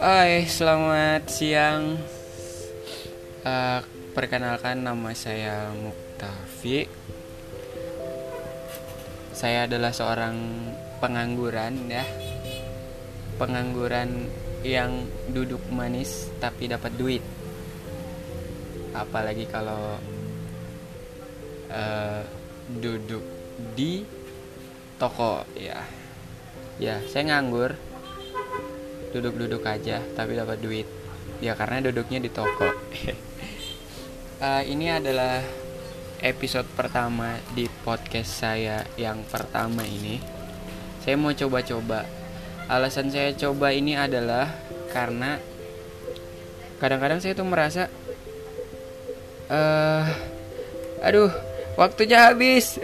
Hai, selamat siang. Uh, perkenalkan nama saya Muktafi. Saya adalah seorang pengangguran ya. Pengangguran yang duduk manis tapi dapat duit. Apalagi kalau uh, duduk di toko ya. Ya, saya nganggur duduk-duduk aja tapi dapat duit. Ya karena duduknya di toko. Uh, ini adalah episode pertama di podcast saya yang pertama ini. Saya mau coba-coba. Alasan saya coba ini adalah karena kadang-kadang saya tuh merasa uh, aduh waktunya habis